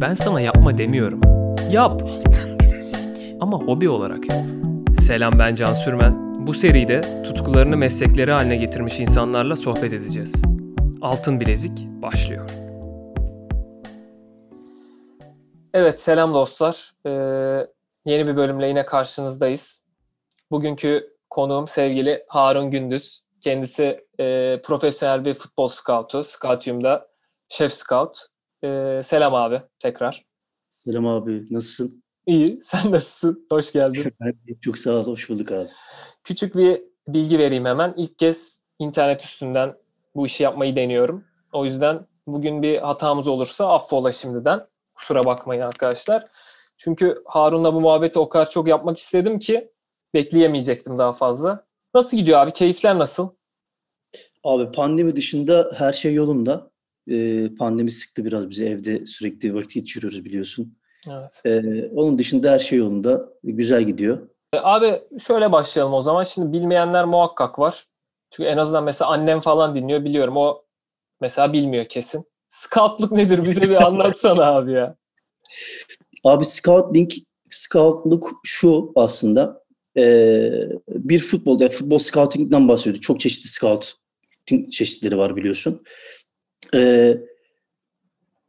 Ben sana yapma demiyorum. Yap. Ama hobi olarak yap. Selam ben Can Sürmen. Bu seride tutkularını meslekleri haline getirmiş insanlarla sohbet edeceğiz. Altın Bilezik başlıyor. Evet selam dostlar. Ee, yeni bir bölümle yine karşınızdayız. Bugünkü konuğum sevgili Harun Gündüz. Kendisi e, profesyonel bir futbol scoutu. Scoutium'da şef scout. Ee, selam abi tekrar. Selam abi. Nasılsın? İyi. Sen nasılsın? Hoş geldin. Çok sağ ol. Hoş bulduk abi. Küçük bir bilgi vereyim hemen. İlk kez internet üstünden bu işi yapmayı deniyorum. O yüzden bugün bir hatamız olursa affola şimdiden. Kusura bakmayın arkadaşlar. Çünkü Harun'la bu muhabbeti o kadar çok yapmak istedim ki bekleyemeyecektim daha fazla. Nasıl gidiyor abi? Keyifler nasıl? Abi pandemi dışında her şey yolunda. Ee, pandemi sıktı biraz bizi evde sürekli vakit geçiriyoruz biliyorsun. Evet. Ee, onun dışında her şey yolunda. Güzel gidiyor. E, Abi şöyle başlayalım o zaman. Şimdi bilmeyenler muhakkak var. Çünkü en azından mesela annem falan dinliyor biliyorum. O mesela bilmiyor kesin. Scoutluk nedir? Bize bir anlatsana abi ya. Abi scouting, scoutluk şu aslında. Ee, bir futbol, yani futbol scouting'den bahsediyoruz. Çok çeşitli scouting çeşitleri var biliyorsun. Ee,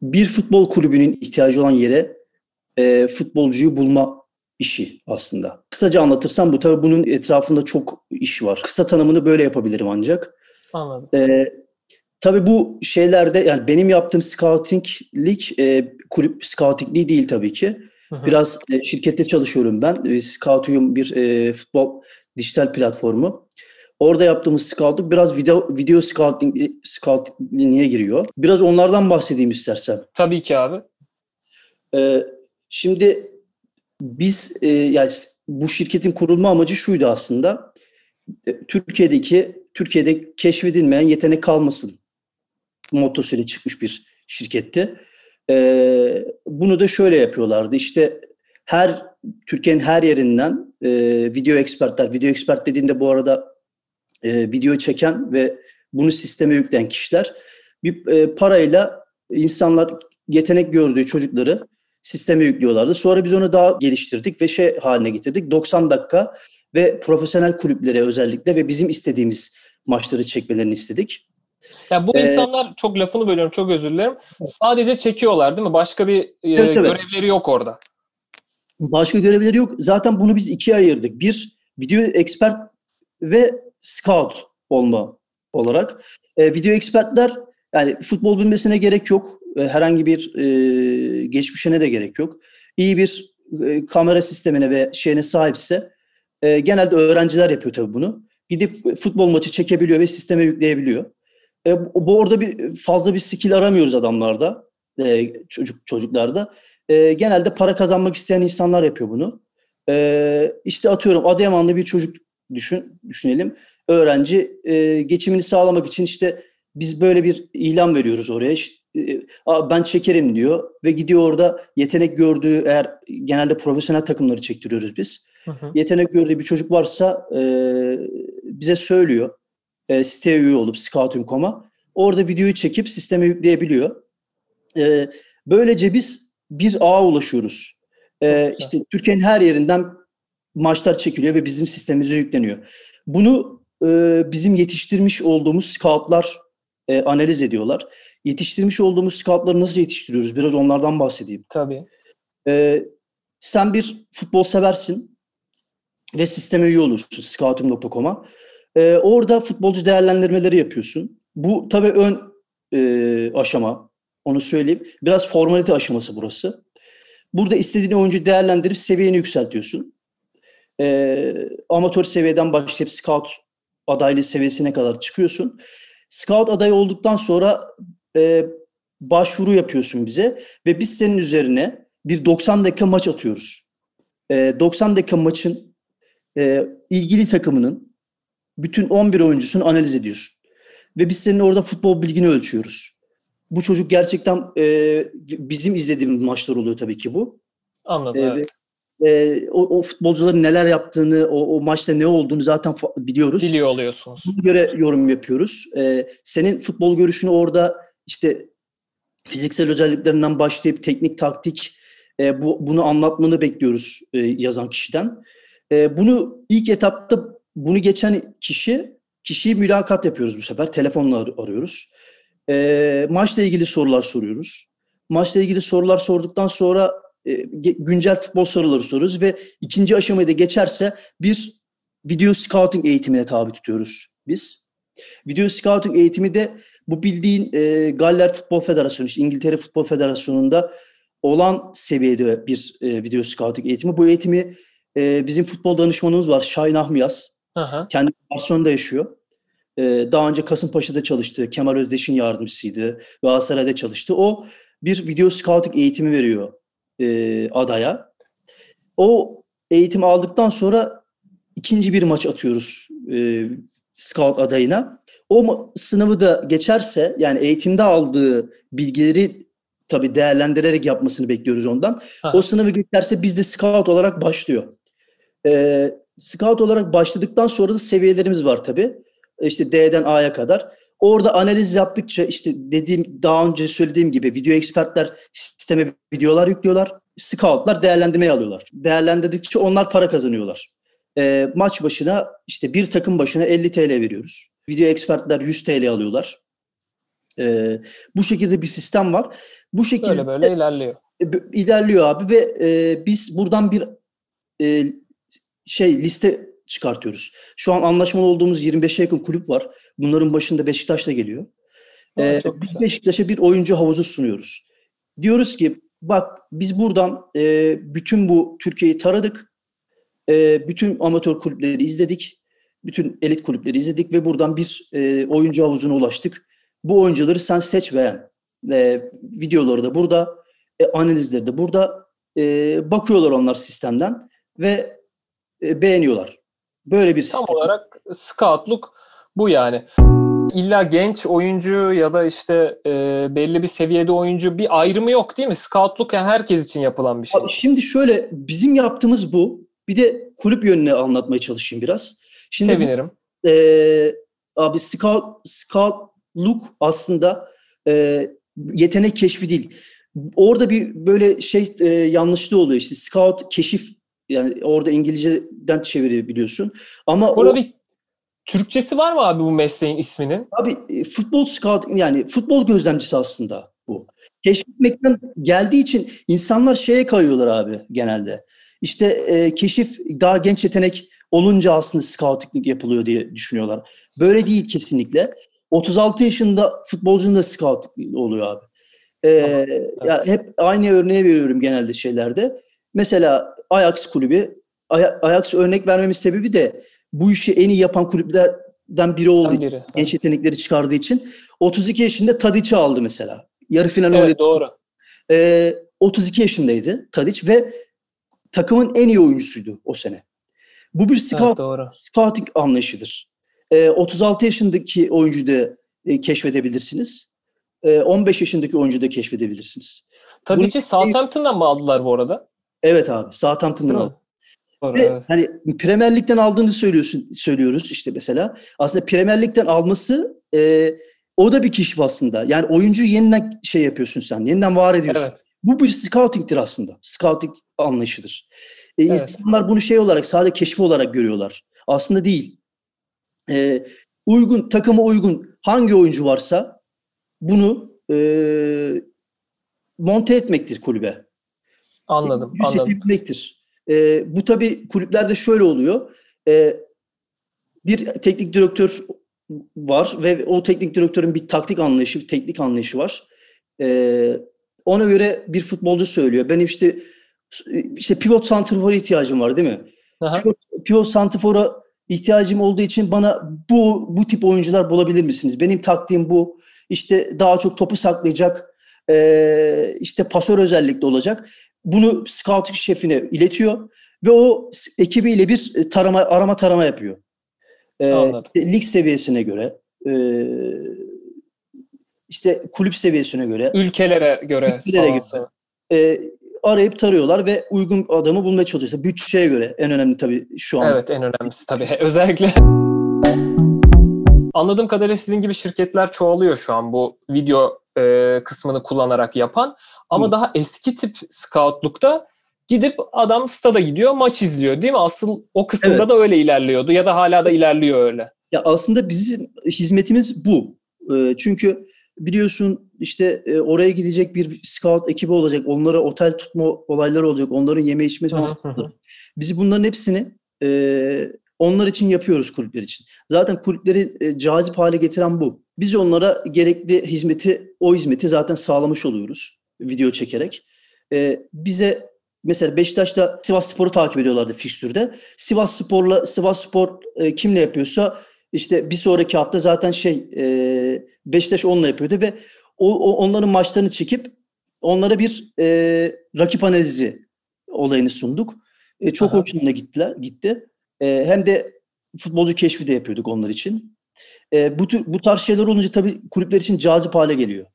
bir futbol kulübünün ihtiyacı olan yere e, futbolcuyu bulma işi aslında. Kısaca anlatırsam bu tabii bunun etrafında çok iş var. Kısa tanımını böyle yapabilirim ancak. Anladım. Ee, tabii bu şeylerde yani benim yaptığım scoutinglik e, kulüp scoutingliği değil tabii ki. Hı hı. Biraz e, şirkette çalışıyorum ben. E, Scoutium bir e, futbol dijital platformu. Orada yaptığımız scoutluk biraz video video scouting scoutingliğe giriyor. Biraz onlardan bahsedeyim istersen. Tabii ki abi. Ee, şimdi biz e, yani bu şirketin kurulma amacı şuydu aslında. E, Türkiye'deki Türkiye'de keşfedilmeyen yetenek kalmasın mottosuyla çıkmış bir şirketti. Ee, bunu da şöyle yapıyorlardı. İşte her Türkiye'nin her yerinden e, video ekspertler, video ekspert dediğimde bu arada e, video çeken ve bunu sisteme yükleyen kişiler bir e, parayla insanlar yetenek gördüğü çocukları sisteme yüklüyorlardı. Sonra biz onu daha geliştirdik ve şey haline getirdik. 90 dakika ve profesyonel kulüplere özellikle ve bizim istediğimiz maçları çekmelerini istedik. Ya bu Ee, insanlar çok lafını bölüyorum çok özür dilerim. Sadece çekiyorlar değil mi? Başka bir e, Evet, evet. görevleri yok orada. Başka görevleri yok. Zaten bunu biz ikiye ayırdık. Bir video expert ve scout olma olarak. E, video expertler yani futbol bilmesine gerek yok. E, herhangi bir e, geçmişine de gerek yok. İyi bir e, kamera sistemine ve şeyine sahipse e, genelde öğrenciler yapıyor tabii bunu. Gidip futbol maçı çekebiliyor ve sisteme yükleyebiliyor. E, bu orada bir fazla bir skill aramıyoruz adamlarda, e, çocuk çocuklarda. E, genelde para kazanmak isteyen insanlar yapıyor bunu. E, işte atıyorum Adıyamanlı bir çocuk düşün, düşünelim. Öğrenci e, geçimini sağlamak için işte biz böyle bir ilan veriyoruz oraya. E, "Aa, ben çekerim diyor ve gidiyor orada yetenek gördüğü eğer genelde profesyonel takımları çektiriyoruz biz. Hı hı. Yetenek gördüğü bir çocuk varsa e, bize söylüyor. E, siteye üye olup Scouting.com'a orada videoyu çekip sisteme yükleyebiliyor. E, böylece biz bir ağa ulaşıyoruz. E, işte Türkiye'nin her yerinden maçlar çekiliyor ve bizim sistemimize yükleniyor. Bunu e, bizim yetiştirmiş olduğumuz scoutlar e, analiz ediyorlar. Yetiştirmiş olduğumuz scoutları nasıl yetiştiriyoruz? Biraz onlardan bahsedeyim. Tabii. Ee, sen bir futbol seversin ve sisteme üye olursun scouting.com'a. Ee, orada futbolcu değerlendirmeleri yapıyorsun. Bu tabii ön e, aşama, onu söyleyeyim. Biraz formalite aşaması burası. Burada istediğin oyuncu değerlendirip seviyeni yükseltiyorsun. Ee, amatör seviyeden başlayıp scout adaylığı seviyesine kadar çıkıyorsun. Scout adayı olduktan sonra e, başvuru yapıyorsun bize ve biz senin üzerine bir 90 dakika maç atıyoruz. Ee, 90 dakika maçın e, ilgili takımının bütün 11 oyuncusunu analiz ediyorsun. Ve biz senin orada futbol bilgini ölçüyoruz. Bu çocuk gerçekten e, bizim izlediğimiz maçlar oluyor tabii ki bu. Anladım. Ee, evet. E, o, o futbolcuların neler yaptığını, o, o maçta ne olduğunu zaten biliyoruz. Biliyor oluyorsunuz. Buna göre yorum yapıyoruz. Ee, senin futbol görüşünü orada işte fiziksel özelliklerinden başlayıp teknik taktik e, bu, bunu anlatmanı bekliyoruz e, yazan kişiden. E, bunu ilk etapta bunu geçen kişi kişiyi mülakat yapıyoruz bu sefer. Telefonla ar- arıyoruz. E, maçla ilgili sorular soruyoruz. Maçla ilgili sorular sorduktan sonra e, güncel futbol soruları soruyoruz ve ikinci aşamayı da geçerse bir video scouting eğitimine tabi tutuyoruz biz. Video scouting eğitimi de bu bildiğin e, Galler Futbol Federasyonu, işte İngiltere Futbol Federasyonu'nda olan seviyede bir e, video scouting eğitimi. Bu eğitimi e, bizim futbol danışmanımız var Şahin Ahmiyaz. Aha. Kendi Barcelona'da yaşıyor. E, daha önce Kasımpaşa'da çalıştı. Kemal Özdeş'in yardımcısıydı. Galatasaray'da çalıştı. O bir video scouting eğitimi veriyor e, adaya. O eğitimi aldıktan sonra ikinci bir maç atıyoruz e, scout adayına. O sınavı da geçerse yani eğitimde aldığı bilgileri tabii değerlendirerek yapmasını bekliyoruz ondan. Aha. O sınavı geçerse bizde scout olarak başlıyor. Ee, scout olarak başladıktan sonra da seviyelerimiz var tabii. İşte D'den A'ya kadar. Orada analiz yaptıkça işte dediğim daha önce söylediğim gibi video ekspertler sisteme videolar yüklüyorlar. Scoutlar değerlendirmeye alıyorlar. Değerlendirdikçe onlar para kazanıyorlar. Ee, maç başına işte bir takım başına 50 TL veriyoruz. Video ekspertler 100 TL alıyorlar. Ee, bu şekilde bir sistem var. Bu şekilde Böyle böyle ilerliyor. e, ilerliyor abi ve e, biz buradan bir e, şey liste çıkartıyoruz. Şu an anlaşmalı olduğumuz 25'e yakın kulüp var. Bunların başında Beşiktaş da geliyor. Aa, Ee, çok biz. Beşiktaş'a bir oyuncu havuzu sunuyoruz. Diyoruz ki bak biz buradan e, bütün bu Türkiye'yi taradık. E, bütün amatör kulüpleri izledik. Bütün elit kulüpleri izledik ve buradan bir e, oyuncu havuzuna ulaştık. Bu oyuncuları sen seç beğen. E, videoları da burada, e, analizleri de burada. E, bakıyorlar onlar sistemden ve e, beğeniyorlar. Böyle bir Tam sistem. olarak scoutluk bu yani. İlla genç oyuncu ya da işte e, belli bir seviyede oyuncu bir ayrımı yok değil mi? Scoutluk yani herkes için yapılan bir şey. Abi şimdi şöyle bizim yaptığımız bu. Bir de kulüp yönüne anlatmaya çalışayım biraz. Şimdi bu- Sevinirim. e, abi scout scoutluk aslında e, yetenek keşfi değil. Orada bir böyle şey e, yanlışlığı oluyor işte scout keşif yani orada İngilizceden çevirebiliyorsun. Ama Burada o, bir Türkçesi var mı abi bu mesleğin isminin? abi e, futbol scout yani futbol gözlemcisi aslında bu. Keşfetmekten geldiği için insanlar şeye kayıyorlar abi genelde. İşte e, keşif daha genç yetenek olunca aslında scouting yapılıyor diye düşünüyorlar. Böyle değil kesinlikle. 36 yaşında futbolcunun da scout oluyor abi. Ee, ya hep aynı örneği veriyorum genelde şeylerde. Mesela Ajax kulübü, Ajax örnek vermemin sebebi de bu işi en iyi yapan kulüplerden biri için, Biri. genç yetenekleri çıkardığı için 32 yaşında Tadic'i aldı mesela. Yarı final. Evet doğru. Ee, 32 yaşındaydı Tadic ve takımın en iyi oyuncusuydu o sene. Bu bir scout Evet, doğru. scouting anlayışıdır. Ee, 36 yaşındaki oyuncuyu da e, keşfedebilirsiniz. Ee, 15 yaşındaki oyuncuyu da keşfedebilirsiniz. Tadic'i Southampton'dan mı aldılar bu arada? Evet abi Southampton'dan aldı. Doğru, Ve evet. hani Premier Lig'den aldığını söylüyorsun söylüyoruz işte mesela. Aslında Premier Lig'den alması e, o da bir keşif aslında. Yani oyuncuyu yeniden şey yapıyorsun sen. Yeniden var ediyorsun. Evet. Bu bir scouting'tir aslında. Scouting anlayışıdır. E, Evet. İnsanlar bunu şey olarak sadece keşfi olarak görüyorlar. Aslında değil. E, uygun takıma uygun hangi oyuncu varsa bunu e, monte etmektir kulübe. Anladım. Bir anladım. E, bu tabii kulüplerde şöyle oluyor. E, bir teknik direktör var ve o teknik direktörün bir taktik anlayışı, bir teknik anlayışı var. E, ona göre bir futbolcu söylüyor. Benim işte işte pivot santrfora ihtiyacım var değil mi? Aha. Pivot, pivot santrfora ihtiyacım olduğu için bana bu bu tip oyuncular bulabilir misiniz? Benim taktiğim bu. İşte daha çok topu saklayacak, e, işte pasör özellikle olacak. Bunu scouting şefine iletiyor ve o ekibiyle bir e, tarama arama tarama yapıyor. E, Anladım. işte lig seviyesine göre, e, işte kulüp seviyesine göre Ülkelere göre. Ülkelere göre. e, arayıp tarıyorlar ve uygun adamı bulmaya çalışıyor. Bütçeye göre en önemli tabii şu an. Evet en önemlisi tabii. Özellikle Anladığım kadarıyla sizin gibi şirketler çoğalıyor şu an bu video e, kısmını kullanarak yapan. Ama Hı. daha eski tip scoutlukta gidip adam stada gidiyor, maç izliyor değil mi? Asıl o kısımda Evet. da öyle ilerliyordu ya da hala da ilerliyor öyle. Ya aslında bizim hizmetimiz bu. Ee, çünkü biliyorsun işte e, oraya gidecek bir scout ekibi olacak. Onlara otel tutma olayları olacak. Onların yeme içme masrafları. Biz bunların hepsini e, onlar için yapıyoruz kulüpler için. Zaten kulüpleri e, cazip hale getiren bu. Biz onlara gerekli hizmeti, o hizmeti zaten sağlamış oluyoruz video çekerek. E, bize mesela Beşiktaş'ta Sivas Spor'u takip ediyorlardı fikstürde. Sivas Spor'la Sivas Spor e, kimle yapıyorsa işte bir sonraki hafta zaten şey e, Beşiktaş onunla yapıyordu ve o, o- onların maçlarını çekip onlara bir e, rakip analizi olayını sunduk. E, çok Aha. hoşuna gittiler, gitti. E, hem de futbolcu keşfi de yapıyorduk onlar için. E, bu tür bu tarz şeyler olunca tabii kulüpler için cazip hale geliyor.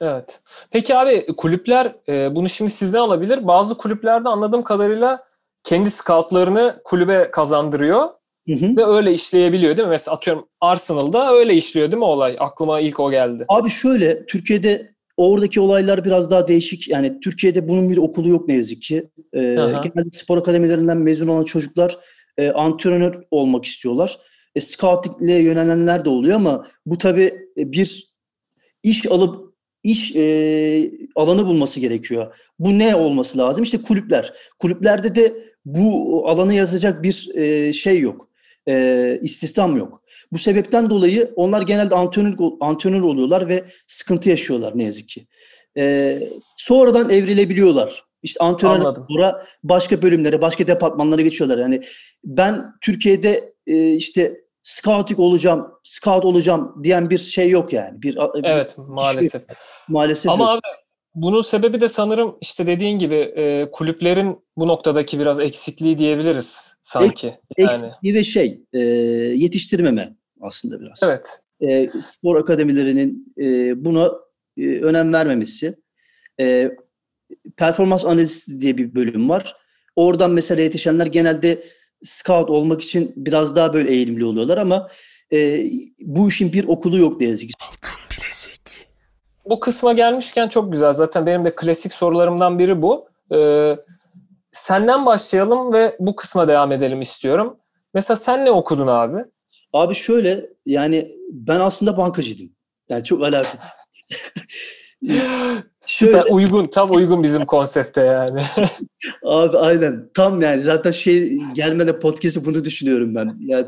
Evet. Peki abi kulüpler e, bunu şimdi sizden alabilir. Bazı kulüplerde anladığım kadarıyla kendi scoutlarını kulübe kazandırıyor Hı hı. ve öyle işleyebiliyor değil mi? Mesela atıyorum Arsenal'da öyle işliyor değil mi olay? Aklıma ilk o geldi. Abi şöyle Türkiye'de oradaki olaylar biraz daha değişik. Yani Türkiye'de bunun bir okulu yok ne yazık ki. Ee, Aha. genelde spor akademilerinden mezun olan çocuklar e, antrenör olmak istiyorlar. E, scoutingle yönelenler de oluyor ama bu tabii e, bir iş alıp iş e, alanı bulması gerekiyor. Bu ne olması lazım? İşte kulüpler. Kulüplerde de bu alanı yazacak bir e, şey yok. E, istihdam yok. Bu sebepten dolayı onlar genelde antrenör, antrenör oluyorlar ve sıkıntı yaşıyorlar ne yazık ki. Ee, sonradan evrilebiliyorlar. İşte antrenör Anladım. sonra başka bölümlere, başka departmanlara geçiyorlar. Yani ben Türkiye'de e, işte scouting olacağım, scout olacağım diyen bir şey yok yani. Bir, bir- Evet maalesef. maalesef Ama yok. abi bunun sebebi de sanırım işte dediğin gibi e, kulüplerin bu noktadaki biraz eksikliği diyebiliriz sanki. Yani. eksikliği ve şey e, yetiştirmeme aslında biraz. Evet. e, spor akademilerinin e, buna e, önem vermemesi. E, performans analizi diye bir bölüm var. Oradan mesela yetişenler genelde scout olmak için biraz daha böyle eğilimli oluyorlar ama e, bu işin bir okulu yok ne yazık ki. Bu kısma gelmişken çok güzel. Zaten benim de klasik sorularımdan biri bu. Ee, senden başlayalım ve bu kısma devam edelim istiyorum. Mesela sen ne okudun abi? Abi şöyle yani ben aslında bankacıydım. Yani çok alakasız. Süper uygun, tam uygun bizim konsepte yani. Abi aynen. Tam yani zaten şey gelmeden podcast'ı bunu düşünüyorum ben. Yani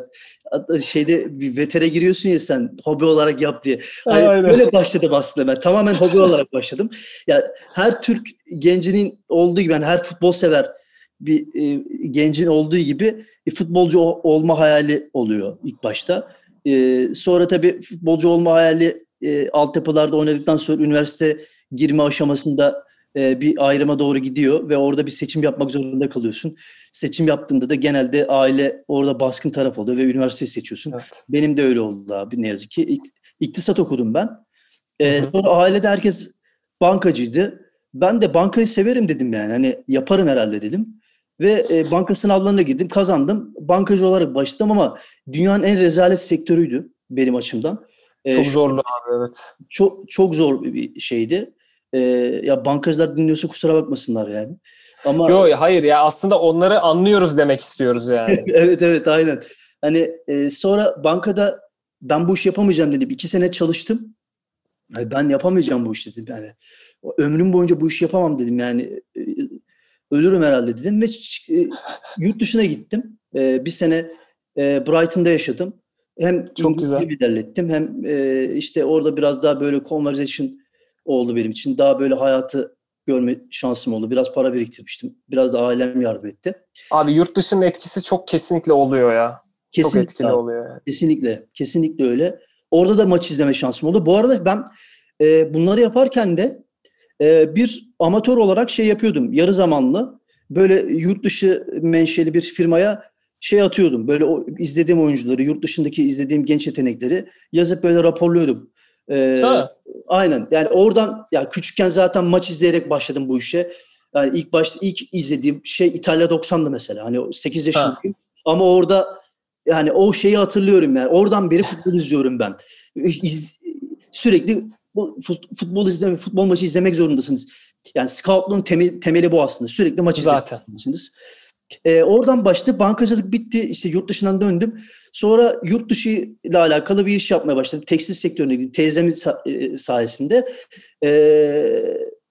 hatta şeyde bir vetere giriyorsun ya sen hobi olarak yap diye. Hani Aynen. böyle başladım aslında ben. Tamamen hobi olarak başladım. Ya her Türk gencinin olduğu gibi yani her futbol sever bir e, gencin olduğu gibi e, futbolcu olma hayali oluyor ilk başta. E, sonra tabii futbolcu olma hayali e, altyapılarda oynadıktan sonra üniversite girme aşamasında e, bir ayrıma doğru gidiyor ve orada bir seçim yapmak zorunda kalıyorsun. Seçim yaptığında da genelde aile orada baskın taraf oluyor ve üniversiteyi seçiyorsun. Evet. Benim de öyle oldu abi ne yazık ki. İk- İktisat okudum ben. Hı hı. sonra ailede herkes bankacıydı. Ben de bankayı severim dedim yani. Hani yaparım herhalde dedim. Ve e, banka sınavlarına girdim, kazandım. Bankacı olarak başladım ama dünyanın en rezalet sektörüydü benim açımdan. Ee, Çok şu- zorlu abi evet. çok çok zor bir şeydi. Ee, ya bankacılar dinliyorsa kusura bakmasınlar yani. Ama Yo hayır ya aslında onları anlıyoruz demek istiyoruz yani. evet evet aynen. Hani e, sonra bankada ben bu işi yapamayacağım dedim. İki sene çalıştım. Yani ben yapamayacağım bu işi dedim yani. Ömrüm boyunca bu işi yapamam dedim yani. E, ölürüm herhalde dedim ve e, yurt dışına gittim. E, bir sene e, Brighton'da yaşadım. Hem Çok güzel. ilerlettim hem e, işte orada biraz daha böyle conversation oldu benim için. Daha böyle hayatı görme şansım oldu. Biraz para biriktirmiştim. Biraz da ailem yardım etti. Abi yurt dışının etkisi çok kesinlikle oluyor ya. Çok etkili abi. oluyor yani. Kesinlikle. Kesinlikle öyle. Orada da maç izleme şansım oldu. Bu arada ben e, bunları yaparken de e, bir amatör olarak şey yapıyordum. Yarı zamanlı. Böyle yurt dışı menşeli bir firmaya şey atıyordum. Böyle o izlediğim oyuncuları, yurt dışındaki izlediğim genç yetenekleri yazıp böyle raporluyordum. E, Ha. aynen. Yani oradan ya küçükken zaten maç izleyerek başladım bu işe. Yani ilk başta ilk izlediğim şey İtalya 90'dı mesela. Hani o 8 yaşındayım. Ama orada yani o şeyi hatırlıyorum yani. Oradan beri futbol izliyorum ben. İz- sürekli futbol, futbol izleme, futbol maçı izlemek zorundasınız. Yani scoutluğun temeli, temeli bu aslında. Sürekli maç Zaten. izlemelisiniz. Ee, oradan başladı. Bankacılık bitti. İşte yurt dışından döndüm. Sonra yurt dışı ile alakalı bir iş yapmaya başladım. Tekstil sektörüne girdim. Teyzemin sa- sayesinde. Ee,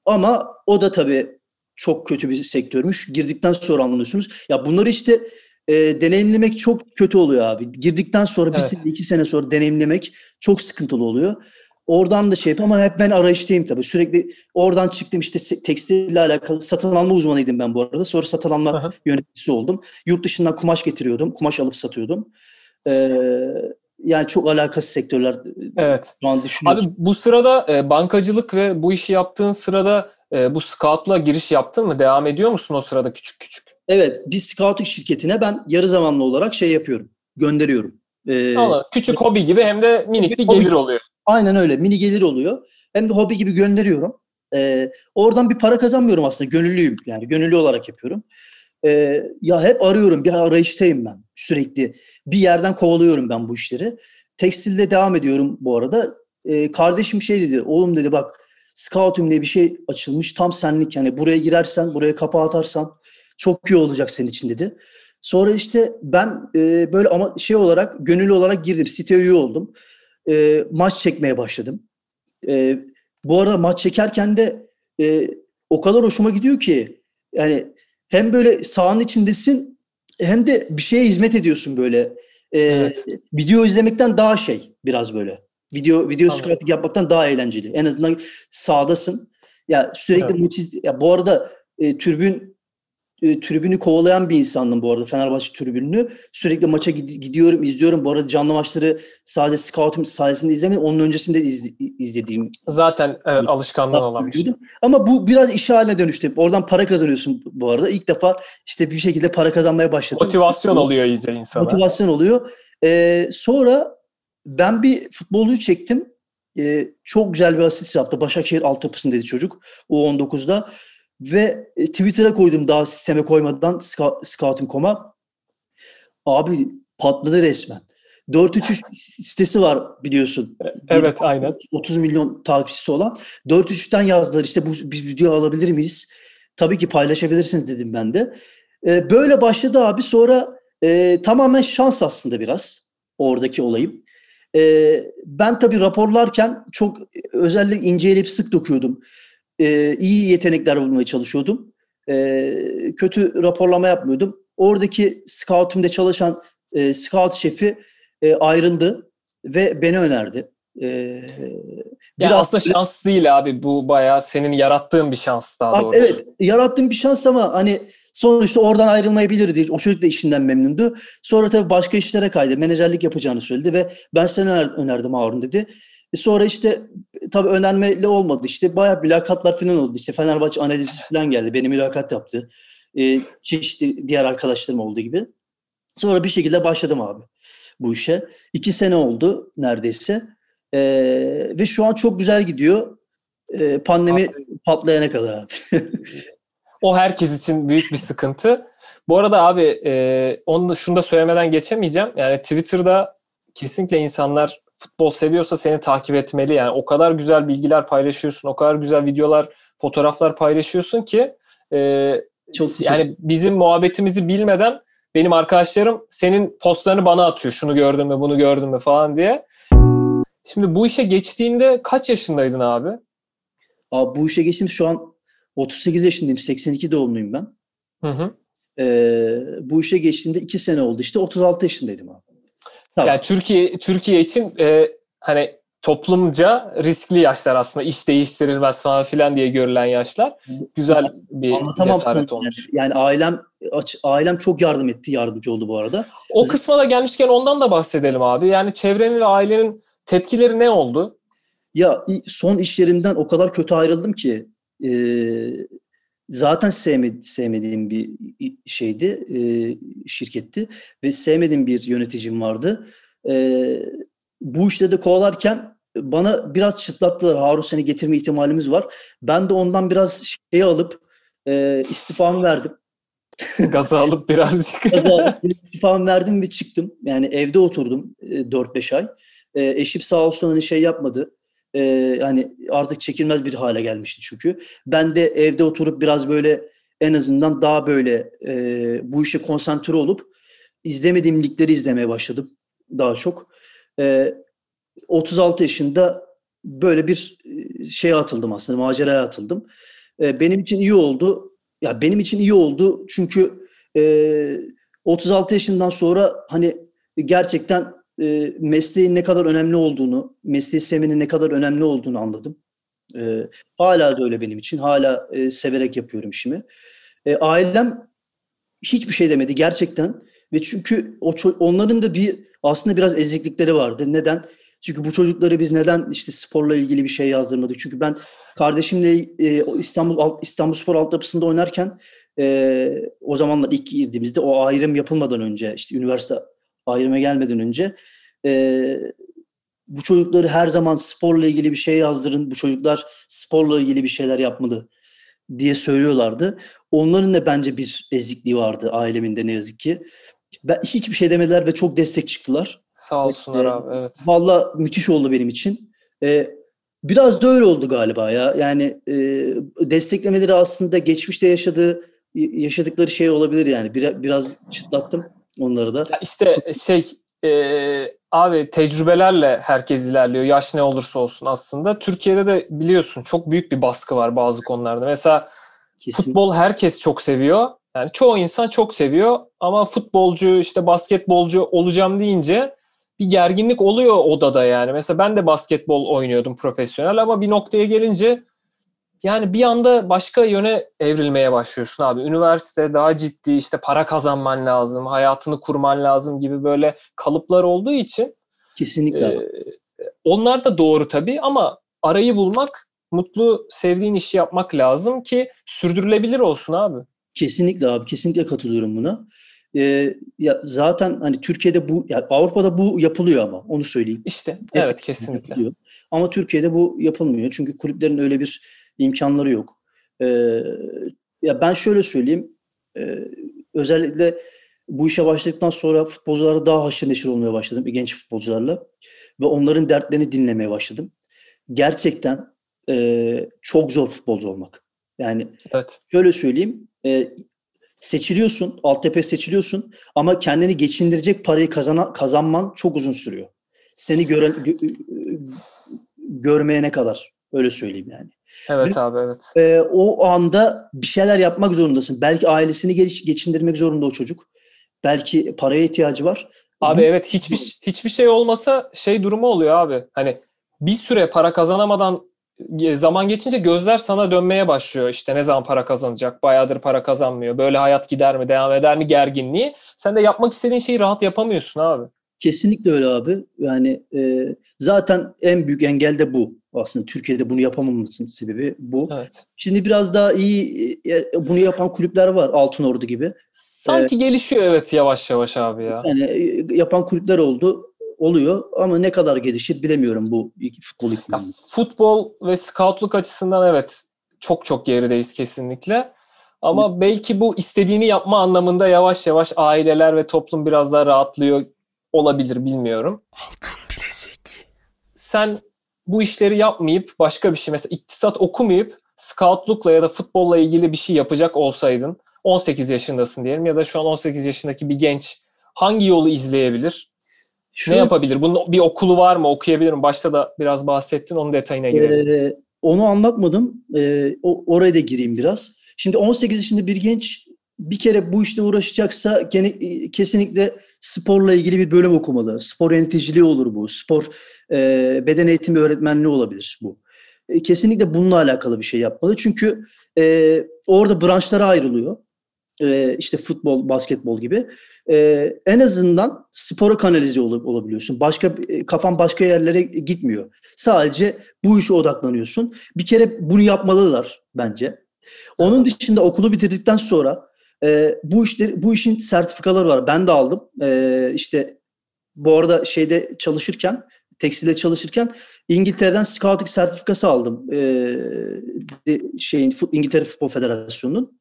ama o da tabii çok kötü bir sektörmüş. Girdikten sonra anlıyorsunuz. Ya bunları işte e, deneyimlemek çok kötü oluyor abi. Girdikten sonra bir Evet. sene, iki sene sonra deneyimlemek çok sıkıntılı oluyor. Oradan da şey yapayım ama hep ben arayıştayım tabii. Sürekli oradan çıktım işte tekstille alakalı satın alma uzmanıydım ben bu arada. Sonra satın alma yöneticisi oldum. Yurt dışından kumaş getiriyordum. Kumaş alıp satıyordum. Ee, yani çok alakasız sektörler Evet. şu an düşünüyorum. Abi bu sırada e, bankacılık ve bu işi yaptığın sırada e, bu scout'la giriş yaptın mı? Devam ediyor musun o sırada küçük küçük? Evet, bir scouting şirketine ben yarı zamanlı olarak şey yapıyorum. Gönderiyorum. Ee, küçük hobi gibi hem de minik bir gelir oluyor. Aynen öyle. Mini gelir oluyor. Hem de hobi gibi gönderiyorum. Ee, oradan bir para kazanmıyorum aslında. Gönüllüyüm. Yani gönüllü olarak yapıyorum. Ee, ya hep arıyorum. Bir arayıştayım ben. Sürekli. Bir yerden kovalıyorum ben bu işleri. Tekstilde devam ediyorum bu arada. Ee, kardeşim şey dedi. Oğlum dedi bak Scoutum diye bir şey açılmış. Tam senlik yani. Buraya girersen, buraya kapağı atarsan çok iyi olacak senin için dedi. Sonra işte ben e, böyle ama şey olarak gönüllü olarak girdim. Site üye oldum e, maç çekmeye başladım. E, bu arada maç çekerken de e, o kadar hoşuma gidiyor ki yani hem böyle sahanın içindesin hem de bir şeye hizmet ediyorsun böyle. E, Evet. Video izlemekten daha şey biraz böyle. Video video Anladım. scouting yapmaktan daha eğlenceli. En azından sahadasın. Ya sürekli Evet. maç iz- ya bu arada e, tribün e, tribünü kovalayan bir insandım bu arada Fenerbahçe tribününü. Sürekli maça gid- gidiyorum, izliyorum. Bu arada canlı maçları sadece scouting sayesinde izlemedim. Onun öncesinde izle- izlediğim Zaten evet, alışkanlığın olan bir şey. Ama bu biraz iş haline dönüştü. Oradan para kazanıyorsun bu arada. İlk defa işte bir şekilde para kazanmaya başladım. Motivasyon oluyor iyice insana. Motivasyon oluyor. Ee, sonra ben bir futbolcuyu çektim. Ee, çok güzel bir asist yaptı. Başakşehir altyapısındaydı çocuk. U19'da. Ve e, Twitter'a koydum daha sisteme koymadan Scout- Scouting.com'a. Abi patladı resmen. 433 sitesi var biliyorsun. Evet aynen. 30 milyon takipçisi olan 403'ten yazdılar işte bu biz video alabilir miyiz? Tabii ki paylaşabilirsiniz dedim ben de. Ee, böyle başladı abi sonra e, tamamen şans aslında biraz oradaki olayım. Ee, ben tabii raporlarken çok özellikle inceleyip sık dokuyordum. Ee, iyi yetenekler bulmaya çalışıyordum. Ee, kötü raporlama yapmıyordum. Oradaki scoutum'da çalışan e, scout şefi e, ayrıldı ve beni önerdi. Ee, Ya biraz- aslında şans değil abi. Bu bayağı senin yarattığın bir şans daha doğrusu. evet yarattığım bir şans ama hani sonuçta oradan ayrılmayabilirdi. O çocuk da işinden memnundu. Sonra tabii başka işlere kaydı. Menajerlik yapacağını söyledi ve ben seni öner- önerdim Harun dedi. E sonra işte tabii önermeyle olmadı. İşte bayağı mülakatlar falan oldu. İşte Fenerbahçe analizi falan geldi. Beni mülakat yaptı. E, çeşitli diğer arkadaşlarım olduğu gibi. Sonra bir şekilde başladım abi bu işe. İki sene oldu neredeyse. E, ve şu an çok güzel gidiyor. E, pandemi patlayana kadar abi. O herkes için büyük bir sıkıntı. Bu arada abi e, onu da şunu da söylemeden geçemeyeceğim. Yani Twitter'da kesinlikle insanlar futbol seviyorsa seni takip etmeli. Yani o kadar güzel bilgiler paylaşıyorsun, o kadar güzel videolar, fotoğraflar paylaşıyorsun ki e, Çok yani bizim muhabbetimizi bilmeden benim arkadaşlarım senin postlarını bana atıyor. Şunu gördün mü, bunu gördün mü falan diye. Şimdi bu işe geçtiğinde kaç yaşındaydın abi? Abi bu işe geçtim şu an 38 yaşındayım. 82 doğumluyum ben. Hı hı. Ee, bu işe geçtiğimde 2 sene oldu. İşte 36 yaşındaydım abi. Tamam. Yani Türkiye Türkiye için e, hani toplumca riskli yaşlar aslında iş değiştirilmez falan filan diye görülen yaşlar. Güzel bir Anlatamam cesaret olmuş. yani. Yani ailem ailem çok yardım etti, yardımcı oldu bu arada. O kısma da gelmişken ondan da bahsedelim abi. Yani çevrenin ve ailenin tepkileri ne oldu? Ya son iş yerimden o kadar kötü ayrıldım ki e, zaten sevme, sevmediğim bir şeydi, e, şirketti ve sevmediğim bir yöneticim vardı. E, bu işte de kovalarken bana biraz çıtlattılar. Harun seni getirme ihtimalimiz var. Ben de ondan biraz şey alıp e, istifamı verdim. Gazı alıp birazcık. istifamı verdim ve çıktım. Yani evde oturdum e, 4-5 ay. E, eşim sağ olsun hani şey yapmadı. E, hani artık çekilmez bir hale gelmişti çünkü. Ben de evde oturup biraz böyle en azından daha böyle e, bu işe konsantre olup izlemediğim ligleri izlemeye başladım daha çok. E, 36 yaşında böyle bir şeye atıldım aslında, maceraya atıldım. E, benim için iyi oldu. Ya benim için iyi oldu çünkü e, 36 yaşından sonra hani gerçekten e, mesleğin ne kadar önemli olduğunu, mesleği sevmenin ne kadar önemli olduğunu anladım. E, hala da öyle benim için. Hala e, severek yapıyorum işimi. E, ailem hiçbir şey demedi gerçekten. Ve çünkü o onların da bir aslında biraz eziklikleri vardı. Neden? Çünkü bu çocukları biz neden işte sporla ilgili bir şey yazdırmadık? Çünkü ben kardeşimle e, İstanbul İstanbul Spor altyapısında oynarken e, o zamanlar ilk girdiğimizde o ayrım yapılmadan önce işte üniversite ayrıma gelmeden önce e, bu çocukları her zaman sporla ilgili bir şey yazdırın. Bu çocuklar sporla ilgili bir şeyler yapmalı diye söylüyorlardı. Onların da bence bir ezikliği vardı ailemin de ne yazık ki. Ben, hiçbir şey demediler ve çok destek çıktılar. Sağ olsunlar ee, abi evet. Valla müthiş oldu benim için. Ee, biraz da öyle oldu galiba ya. Yani e, desteklemeleri aslında geçmişte yaşadığı yaşadıkları şey olabilir yani. Bir, biraz çıtlattım onları da. Ya işte şey e, abi tecrübelerle herkes ilerliyor. Yaş ne olursa olsun aslında. Türkiye'de de biliyorsun çok büyük bir baskı var bazı konularda. Mesela Kesin. futbol herkes çok seviyor. Yani çoğu insan çok seviyor ama futbolcu işte basketbolcu olacağım deyince bir gerginlik oluyor odada yani. Mesela ben de basketbol oynuyordum profesyonel ama bir noktaya gelince yani bir anda başka yöne evrilmeye başlıyorsun abi. Üniversite daha ciddi işte para kazanman lazım, hayatını kurman lazım gibi böyle kalıplar olduğu için. Kesinlikle. E, onlar da doğru tabii ama arayı bulmak, mutlu sevdiğin işi yapmak lazım ki sürdürülebilir olsun abi. Kesinlikle abi, kesinlikle katılıyorum buna. Ee, ya zaten hani Türkiye'de bu, yani Avrupa'da bu yapılıyor ama onu söyleyeyim. İşte evet, evet kesinlikle. Yapılıyor. Ama Türkiye'de bu yapılmıyor çünkü kulüplerin öyle bir imkanları yok. Ee, ya ben şöyle söyleyeyim, e, özellikle bu işe başladıktan sonra futbolculara daha haşır neşir olmaya başladım, genç futbolcularla ve onların dertlerini dinlemeye başladım. Gerçekten e, çok zor futbolcu olmak. Yani evet. şöyle söyleyeyim, e, seçiliyorsun, altyapı seçiliyorsun ama kendini geçindirecek parayı kazana, kazanman çok uzun sürüyor. Seni gören, gö, görmeyene kadar öyle söyleyeyim yani. Evet Ve, abi evet. E, o anda bir şeyler yapmak zorundasın. Belki ailesini geç, geçindirmek zorunda o çocuk. Belki paraya ihtiyacı var. Abi Bu, evet hiçbir hiçbir şey olmasa şey durumu oluyor abi. Hani bir süre para kazanamadan zaman geçince gözler sana dönmeye başlıyor. İşte ne zaman para kazanacak, bayağıdır para kazanmıyor, böyle hayat gider mi, devam eder mi gerginliği. Sen de yapmak istediğin şeyi rahat yapamıyorsun abi. Kesinlikle öyle abi. Yani e, zaten en büyük engel de bu. Aslında Türkiye'de bunu yapamamasının sebebi bu. Evet. Şimdi biraz daha iyi e, bunu yapan kulüpler var. Altın Ordu gibi. Sanki ee, gelişiyor evet yavaş yavaş abi ya. Yani e, yapan kulüpler oldu oluyor ama ne kadar gelişir bilemiyorum bu futbol ikliminde. Futbol ve scoutluk açısından evet çok çok gerideyiz kesinlikle. Ama Hı. belki bu istediğini yapma anlamında yavaş yavaş aileler ve toplum biraz daha rahatlıyor olabilir bilmiyorum. Altın bilezik. Sen bu işleri yapmayıp başka bir şey mesela iktisat okumayıp scoutlukla ya da futbolla ilgili bir şey yapacak olsaydın 18 yaşındasın diyelim ya da şu an 18 yaşındaki bir genç hangi yolu izleyebilir? Şu, ne yapabilir? Bunun bir okulu var mı? Okuyabilir mi? Başta da biraz bahsettin. Onun detayına girelim. E, onu anlatmadım. E, o, oraya da gireyim biraz. Şimdi 18 yaşında bir genç bir kere bu işte uğraşacaksa gene, e, kesinlikle sporla ilgili bir bölüm okumalı. Spor yöneticiliği olur bu. Spor e, beden eğitimi öğretmenliği olabilir bu. E, kesinlikle bununla alakalı bir şey yapmalı. Çünkü e, orada branşlara ayrılıyor. E, işte futbol, basketbol gibi. E, en azından spora kanalize ol, olabiliyorsun. Başka e, kafan başka yerlere gitmiyor. Sadece bu işe odaklanıyorsun. Bir kere bunu yapmalılar bence. Onun dışında okulu bitirdikten sonra e, bu işleri bu işin sertifikaları var. Ben de aldım. E, işte bu arada şeyde çalışırken tekstilde çalışırken İngiltere'den scouting sertifikası aldım. E, şeyin İngiltere Futbol Federasyonu'nun.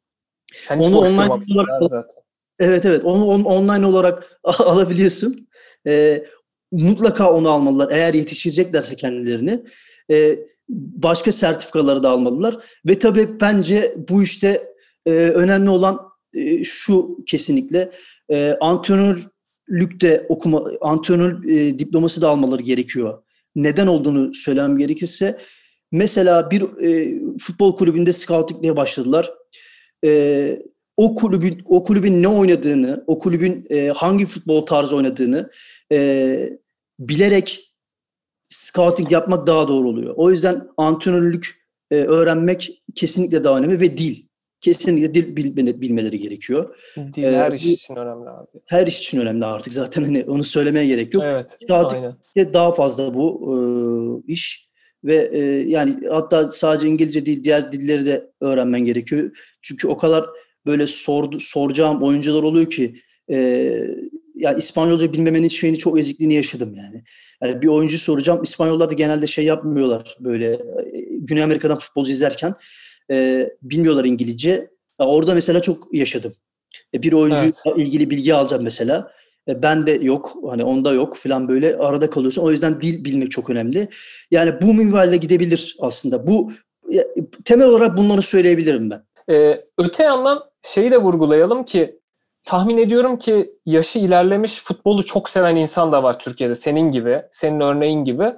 Sen onu online olarak zaten. Evet evet onu on, online olarak alabiliyorsun. E, mutlaka onu almalılar eğer yetiştireceklerse kendilerini. e, başka sertifikaları da almalılar. Ve tabii bence bu işte e, önemli olan e, şu kesinlikle e, antrenörlük de okuma, antrenör e, diploması da almaları gerekiyor. Neden olduğunu söylemem gerekirse mesela bir e, futbol kulübünde scouting'e başladılar. E, o kulübün o kulübün ne oynadığını, o kulübün e, hangi futbol tarzı oynadığını e, bilerek scouting yapmak daha doğru oluyor. O yüzden antrenörlük e, öğrenmek kesinlikle daha önemli ve dil. Kesinlikle dil bilme, bilmeleri gerekiyor. Dil ee, her iş için önemli abi. Her iş için önemli artık zaten hani onu söylemeye gerek yok. Evet. Scouting daha fazla bu e, iş ve e, yani hatta sadece İngilizce değil diğer dilleri de öğrenmen gerekiyor. Çünkü o kadar böyle sordu, soracağım oyuncular oluyor ki e, ya İspanyolca bilmemenin şeyini çok ezikliğini yaşadım yani. Yani bir oyuncu soracağım. İspanyollar da genelde şey yapmıyorlar böyle e, Güney Amerika'dan futbolcu izlerken e, bilmiyorlar İngilizce. Orada mesela çok yaşadım. E, bir oyuncu evet. ilgili bilgi alacağım mesela. E, ben de yok hani onda yok falan böyle arada kalıyorsun. O yüzden dil bilmek çok önemli. Yani bu minvalde gidebilir aslında. Bu temel olarak bunları söyleyebilirim ben. Ee, öte yandan şeyi de vurgulayalım ki tahmin ediyorum ki yaşı ilerlemiş futbolu çok seven insan da var Türkiye'de senin gibi, senin örneğin gibi.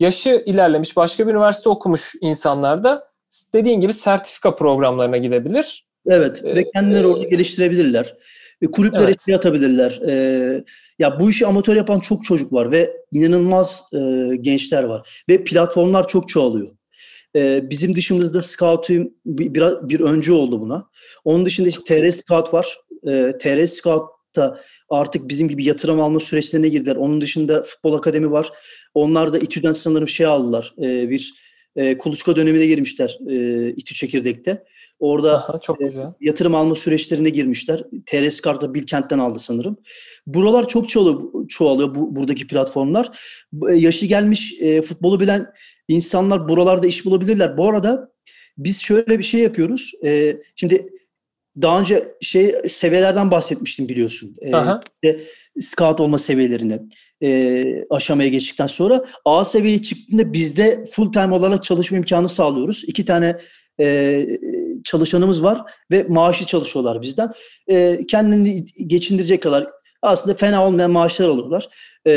Yaşı ilerlemiş başka bir üniversite okumuş insanlar da dediğin gibi sertifika programlarına gidebilir. Evet ee, ve kendileri orada geliştirebilirler. E, kulüpler evet. atabilirler. E, ya bu işi amatör yapan çok çocuk var ve inanılmaz e, gençler var ve platformlar çok çoğalıyor. E, bizim dışımızda Scout'um bir, bir, bir önce oldu buna. Onun dışında işte TR Scout var. E, TR Scout da artık bizim gibi yatırım alma süreçlerine girdiler. Onun dışında Futbol Akademi var. Onlar da İTÜ'den sanırım şey aldılar. E, bir e, kuluçka dönemine girmişler e, İTÜ Çekirdek'te. Orada Aha, çok e, güzel. yatırım alma süreçlerine girmişler. TRS Kart'ta Bilkent'ten aldı sanırım. Buralar çok çoğalıyor, çoğalıyor bu, buradaki platformlar. E, yaşı gelmiş e, futbolu bilen insanlar buralarda iş bulabilirler. Bu arada biz şöyle bir şey yapıyoruz. E, şimdi daha önce şey seviyelerden bahsetmiştim biliyorsun. E, işte, scout olma seviyelerini e, aşamaya geçtikten sonra A seviyeye çıktığında bizde full time olarak çalışma imkanı sağlıyoruz. İki tane e, çalışanımız var ve maaşı çalışıyorlar bizden. E, kendini geçindirecek kadar aslında fena olmayan maaşlar alıyorlar. E,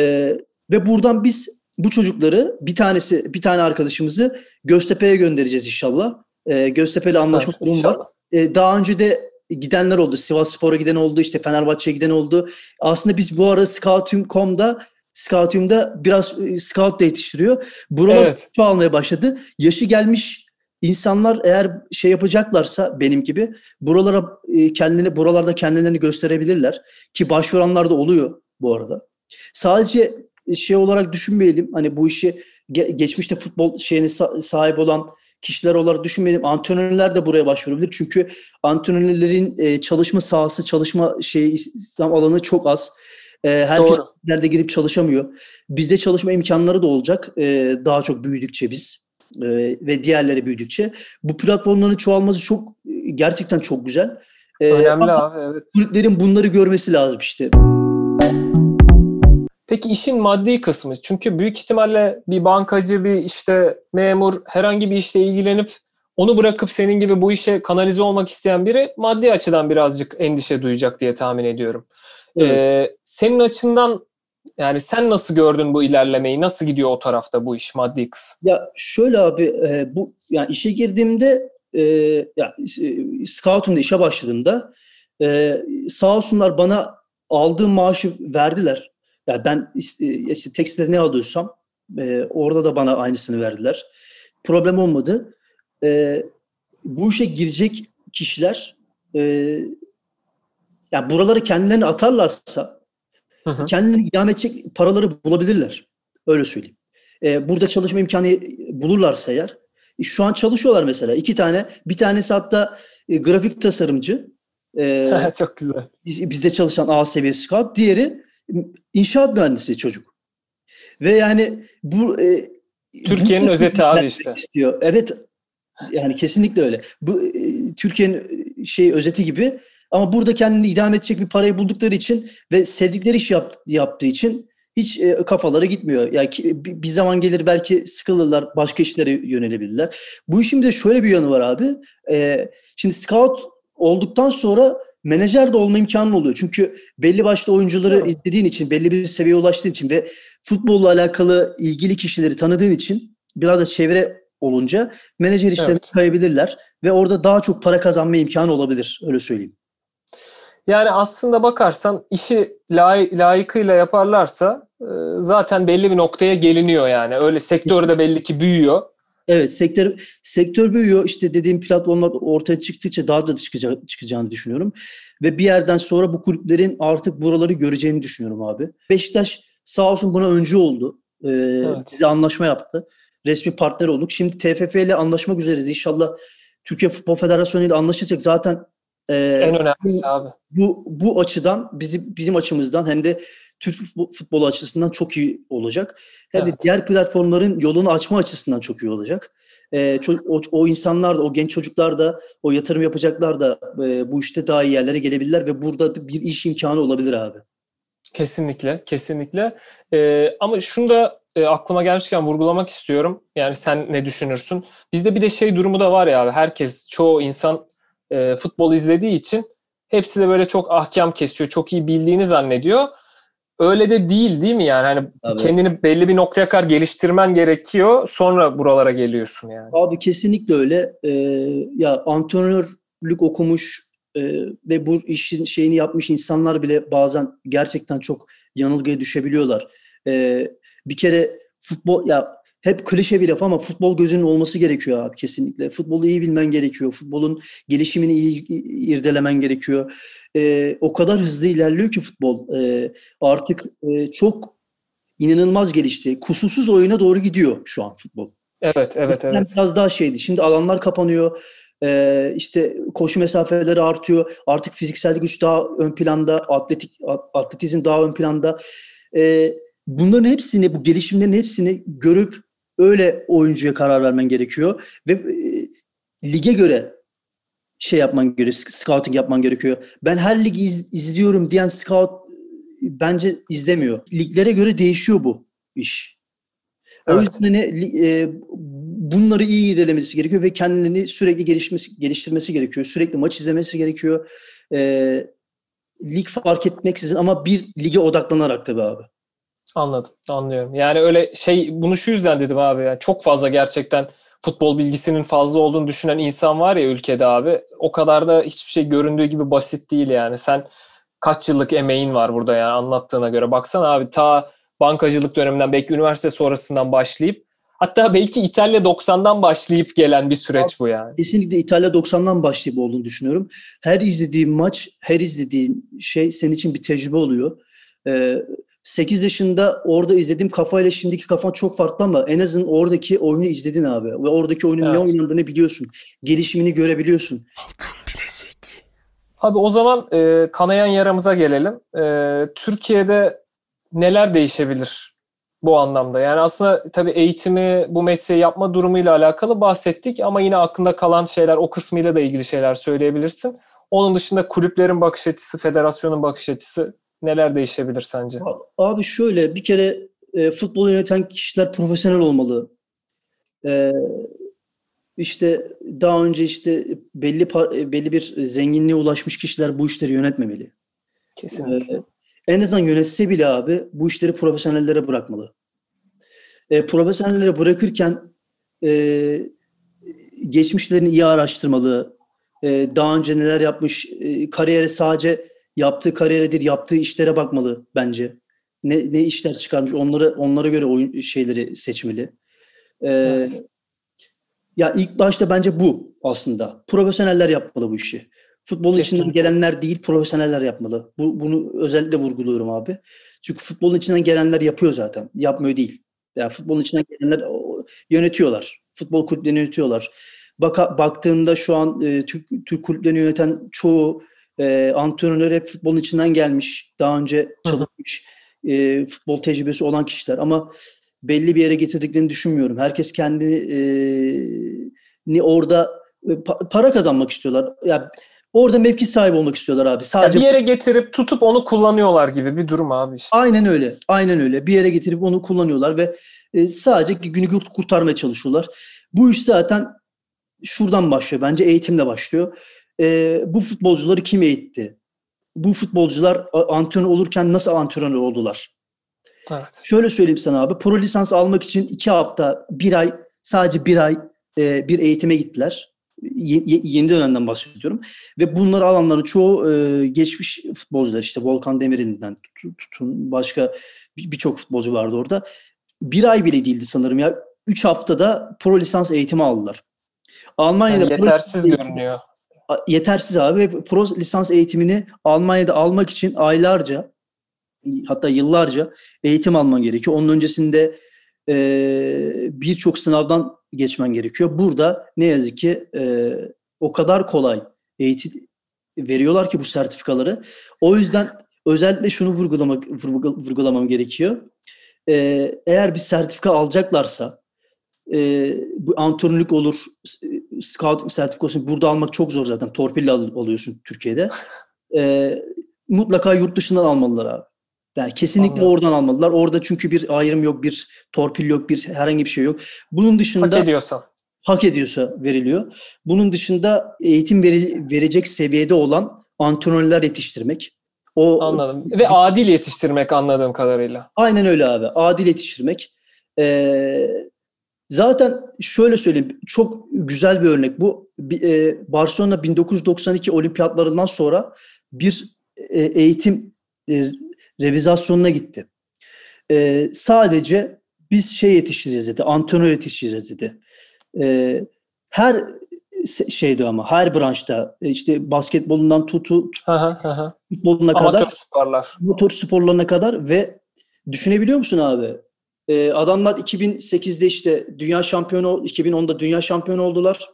ve buradan biz bu çocukları bir tanesi bir tane arkadaşımızı Göztepe'ye göndereceğiz inşallah. E, Göztepe'yle anlaşma durum var. E, daha önce de gidenler oldu. Sivas Spor'a giden oldu. işte Fenerbahçe'ye giden oldu. Aslında biz bu ara Scoutum.com'da Scoutum'da biraz e, scout da yetiştiriyor. Buralar evet. almaya başladı. Yaşı gelmiş insanlar eğer şey yapacaklarsa benim gibi buralara e, kendini buralarda kendilerini gösterebilirler ki başvuranlar da oluyor bu arada. Sadece şey olarak düşünmeyelim. Hani bu işi geçmişte futbol şeyine sahip olan kişiler olarak düşünmeyelim. Antrenörler de buraya başvurabilir. Çünkü antrenörlerin e, çalışma sahası, çalışma şey İslam alanı çok az. E, herkes nerede girip çalışamıyor. Bizde çalışma imkanları da olacak. E, daha çok büyüdükçe biz e, ve diğerleri büyüdükçe. Bu platformların çoğalması çok gerçekten çok güzel. E, Önemli abi evet. Kulüplerin bunları görmesi lazım işte. Peki işin maddi kısmı. Çünkü büyük ihtimalle bir bankacı, bir işte memur herhangi bir işle ilgilenip onu bırakıp senin gibi bu işe kanalize olmak isteyen biri maddi açıdan birazcık endişe duyacak diye tahmin ediyorum. Evet. Ee, senin açından yani sen nasıl gördün bu ilerlemeyi? Nasıl gidiyor o tarafta bu iş maddi kısım? Ya şöyle abi e, bu yani işe girdiğimde e, ya e, Scoutum'da işe başladığımda e, sağ olsunlar bana aldığım maaşı verdiler. Yani ben e, işte tekstilde ne alıyorsam e, orada da bana aynısını verdiler. Problem olmadı. E, bu işe girecek kişiler e, yani buraları kendilerine atarlarsa hı hı. kendilerini idame edecek paraları bulabilirler. Öyle söyleyeyim. E, burada çalışma imkanı bulurlarsa eğer e, şu an çalışıyorlar mesela. iki tane. Bir tanesi hatta e, grafik tasarımcı. E, Çok güzel. Bizde çalışan A seviyesi scout. Diğeri inşaat mühendisi çocuk. Ve yani bu e, Türkiye'nin özeti abi işte. Istiyor. Evet. Yani kesinlikle öyle. Bu e, Türkiye'nin e, şey özeti gibi ama burada kendini idame edecek bir parayı buldukları için ve sevdikleri iş yap, yaptığı için hiç e, kafaları gitmiyor. Yani ki, bir zaman gelir belki sıkılırlar, başka işlere yönelebilirler. Bu işin bir de şöyle bir yanı var abi. E, şimdi scout olduktan sonra menajer de olma imkanı oluyor. Çünkü belli başlı oyuncuları evet. izlediğin için, belli bir seviyeye ulaştığın için ve futbolla alakalı ilgili kişileri tanıdığın için biraz da çevre olunca menajer işlerine evet. kayabilirler ve orada daha çok para kazanma imkanı olabilir. Öyle söyleyeyim. Yani aslında bakarsan işi lay, layıkıyla yaparlarsa zaten belli bir noktaya geliniyor yani. Öyle sektörde belli ki büyüyor. Evet sektör sektör büyüyor. İşte dediğim platformlar ortaya çıktıkça daha da çıkacak, çıkacağını düşünüyorum. Ve bir yerden sonra bu kulüplerin artık buraları göreceğini düşünüyorum abi. Beşiktaş sağ olsun buna öncü oldu. Ee, evet. Bize anlaşma yaptı. Resmi partner olduk. Şimdi TFF ile anlaşmak üzereyiz. İnşallah Türkiye Futbol Federasyonu ile anlaşacak. Zaten e, en önemlisi bu, abi. Bu, bu açıdan bizim, bizim açımızdan hem de Türk futbolu açısından çok iyi olacak. Hem evet. de diğer platformların yolunu açma açısından çok iyi olacak. Ee, o, o insanlar da, o genç çocuklar da, o yatırım yapacaklar da e, bu işte daha iyi yerlere gelebilirler ve burada bir iş imkanı olabilir abi. Kesinlikle, kesinlikle. Ee, ama şunu da e, aklıma gelmişken vurgulamak istiyorum. Yani sen ne düşünürsün? Bizde bir de şey durumu da var ya abi. Herkes, çoğu insan e, futbol izlediği için hepsi de böyle çok ahkam kesiyor. Çok iyi bildiğini zannediyor öyle de değil değil mi yani? Hani Tabii. kendini belli bir noktaya kadar geliştirmen gerekiyor. Sonra buralara geliyorsun yani. Abi kesinlikle öyle. Ee, ya antrenörlük okumuş e, ve bu işin şeyini yapmış insanlar bile bazen gerçekten çok yanılgıya düşebiliyorlar. Ee, bir kere futbol ya hep klişe bir laf ama futbol gözünün olması gerekiyor abi kesinlikle. Futbolu iyi bilmen gerekiyor. Futbolun gelişimini iyi irdelemen gerekiyor. Ee, o kadar hızlı ilerliyor ki futbol. Ee, artık e, çok inanılmaz gelişti. Kusursuz oyuna doğru gidiyor şu an futbol. Evet, evet, evet. Biraz daha şeydi. Şimdi alanlar kapanıyor. Ee, işte koşu mesafeleri artıyor. Artık fiziksel güç daha ön planda, atletik atletizm daha ön planda. Ee, bunların hepsini, bu gelişimlerin hepsini görüp öyle oyuncuya karar vermen gerekiyor ve e, lige göre şey yapman gerekiyor, scouting yapman gerekiyor. Ben her ligi iz, izliyorum diyen scout bence izlemiyor. Liglere göre değişiyor bu iş. Evet. O yüzden hani, e, bunları iyi ilerlemesi gerekiyor ve kendini sürekli gelişmesi, geliştirmesi gerekiyor. Sürekli maç izlemesi gerekiyor. E, lig fark etmeksizin ama bir lige odaklanarak tabii abi. Anladım, anlıyorum. Yani öyle şey bunu şu yüzden dedim abi. Yani çok fazla gerçekten futbol bilgisinin fazla olduğunu düşünen insan var ya ülkede abi. O kadar da hiçbir şey göründüğü gibi basit değil yani. Sen kaç yıllık emeğin var burada yani anlattığına göre. Baksana abi ta bankacılık döneminden belki üniversite sonrasından başlayıp hatta belki İtalya 90'dan başlayıp gelen bir süreç bu yani. Kesinlikle İtalya 90'dan başlayıp olduğunu düşünüyorum. Her izlediğin maç, her izlediğin şey senin için bir tecrübe oluyor. Ee, 8 yaşında orada izlediğim kafayla şimdiki kafan çok farklı ama en azından oradaki oyunu izledin abi. Ve oradaki oyunun evet. ne oynandığını biliyorsun. Gelişimini görebiliyorsun. Altın bilezik. Abi o zaman e, kanayan yaramıza gelelim. E, Türkiye'de neler değişebilir bu anlamda? Yani aslında tabii eğitimi, bu mesleği yapma durumuyla alakalı bahsettik ama yine aklında kalan şeyler, o kısmıyla da ilgili şeyler söyleyebilirsin. Onun dışında kulüplerin bakış açısı, federasyonun bakış açısı neler değişebilir sence? Abi şöyle bir kere e, futbolu yöneten kişiler profesyonel olmalı. E, işte daha önce işte belli e, belli bir zenginliğe ulaşmış kişiler bu işleri yönetmemeli. Kesinlikle. E, en azından yönetse bile abi bu işleri profesyonellere bırakmalı. E, profesyonellere bırakırken e, geçmişlerini iyi araştırmalı. E, daha önce neler yapmış, e, kariyeri sadece yaptığı kariyeredir, yaptığı işlere bakmalı bence. Ne, ne işler çıkarmış onları onlara göre oyun şeyleri seçmeli. Ee, evet. Ya ilk başta bence bu aslında. Profesyoneller yapmalı bu işi. Futbolun Kesinlikle. içinden gelenler değil, profesyoneller yapmalı. Bu, bunu özellikle vurguluyorum abi. Çünkü futbolun içinden gelenler yapıyor zaten. Yapmıyor değil. Yani futbolun içinden gelenler yönetiyorlar. Futbol kulüplerini yönetiyorlar. Baka, baktığında şu an e, Türk, Türk kulüplerini yöneten çoğu e, antrenör hep futbolun içinden gelmiş. Daha önce çalışmış e, futbol tecrübesi olan kişiler ama belli bir yere getirdiklerini düşünmüyorum. Herkes kendini e, ni orada e, pa, para kazanmak istiyorlar. Ya Orada mevki sahibi olmak istiyorlar abi. Sadece bir yere getirip tutup onu kullanıyorlar gibi bir durum abi işte. Aynen öyle. Aynen öyle. Bir yere getirip onu kullanıyorlar ve e, sadece günü kurtarmaya çalışıyorlar. Bu iş zaten şuradan başlıyor. Bence eğitimle başlıyor. E, bu futbolcuları kim eğitti? Bu futbolcular antrenör olurken nasıl antrenör oldular? Evet. Şöyle söyleyeyim sana abi. Pro lisans almak için iki hafta, bir ay, sadece bir ay e, bir eğitime gittiler. Ye, yeni dönemden bahsediyorum. Ve bunları alanların çoğu e, geçmiş futbolcular. işte Volkan Demirel'inden tutun. Başka birçok futbolcu vardı orada. Bir ay bile değildi sanırım ya. Üç haftada pro lisans eğitimi aldılar. Almanya'da yani yetersiz pro, görünüyor. Yetersiz abi. Ve pro lisans eğitimini Almanya'da almak için aylarca hatta yıllarca eğitim alman gerekiyor. Onun öncesinde e, birçok sınavdan geçmen gerekiyor. Burada ne yazık ki e, o kadar kolay eğitim veriyorlar ki bu sertifikaları. O yüzden özellikle şunu vurgulamak vurgulamam gerekiyor. E, eğer bir sertifika alacaklarsa e, bu antrenörlük olur, scout sertifikasını burada almak çok zor zaten. Torpille alıyorsun Türkiye'de. E, mutlaka yurt dışından almalılar abi. Yani kesinlikle Anladım. oradan almadılar. Orada çünkü bir ayrım yok, bir torpil yok, bir herhangi bir şey yok. Bunun dışında hak ediyorsa hak ediyorsa veriliyor. Bunun dışında eğitim veri, verecek seviyede olan antrenörler yetiştirmek. O Anladım. Ve adil yetiştirmek anladığım kadarıyla. Aynen öyle abi. Adil yetiştirmek. Ee, zaten şöyle söyleyeyim. Çok güzel bir örnek bu. E, Barcelona 1992 olimpiyatlarından sonra bir e, eğitim e, revizasyonuna gitti. E, sadece biz şey yetiştireceğiz dedi, antrenör yetiştireceğiz dedi. E, her şeyde ama her branşta e, işte basketbolundan tutu futboluna kadar. Motor sporlarına kadar ve düşünebiliyor musun abi? Ee, adamlar 2008'de işte dünya şampiyonu 2010'da dünya şampiyonu oldular.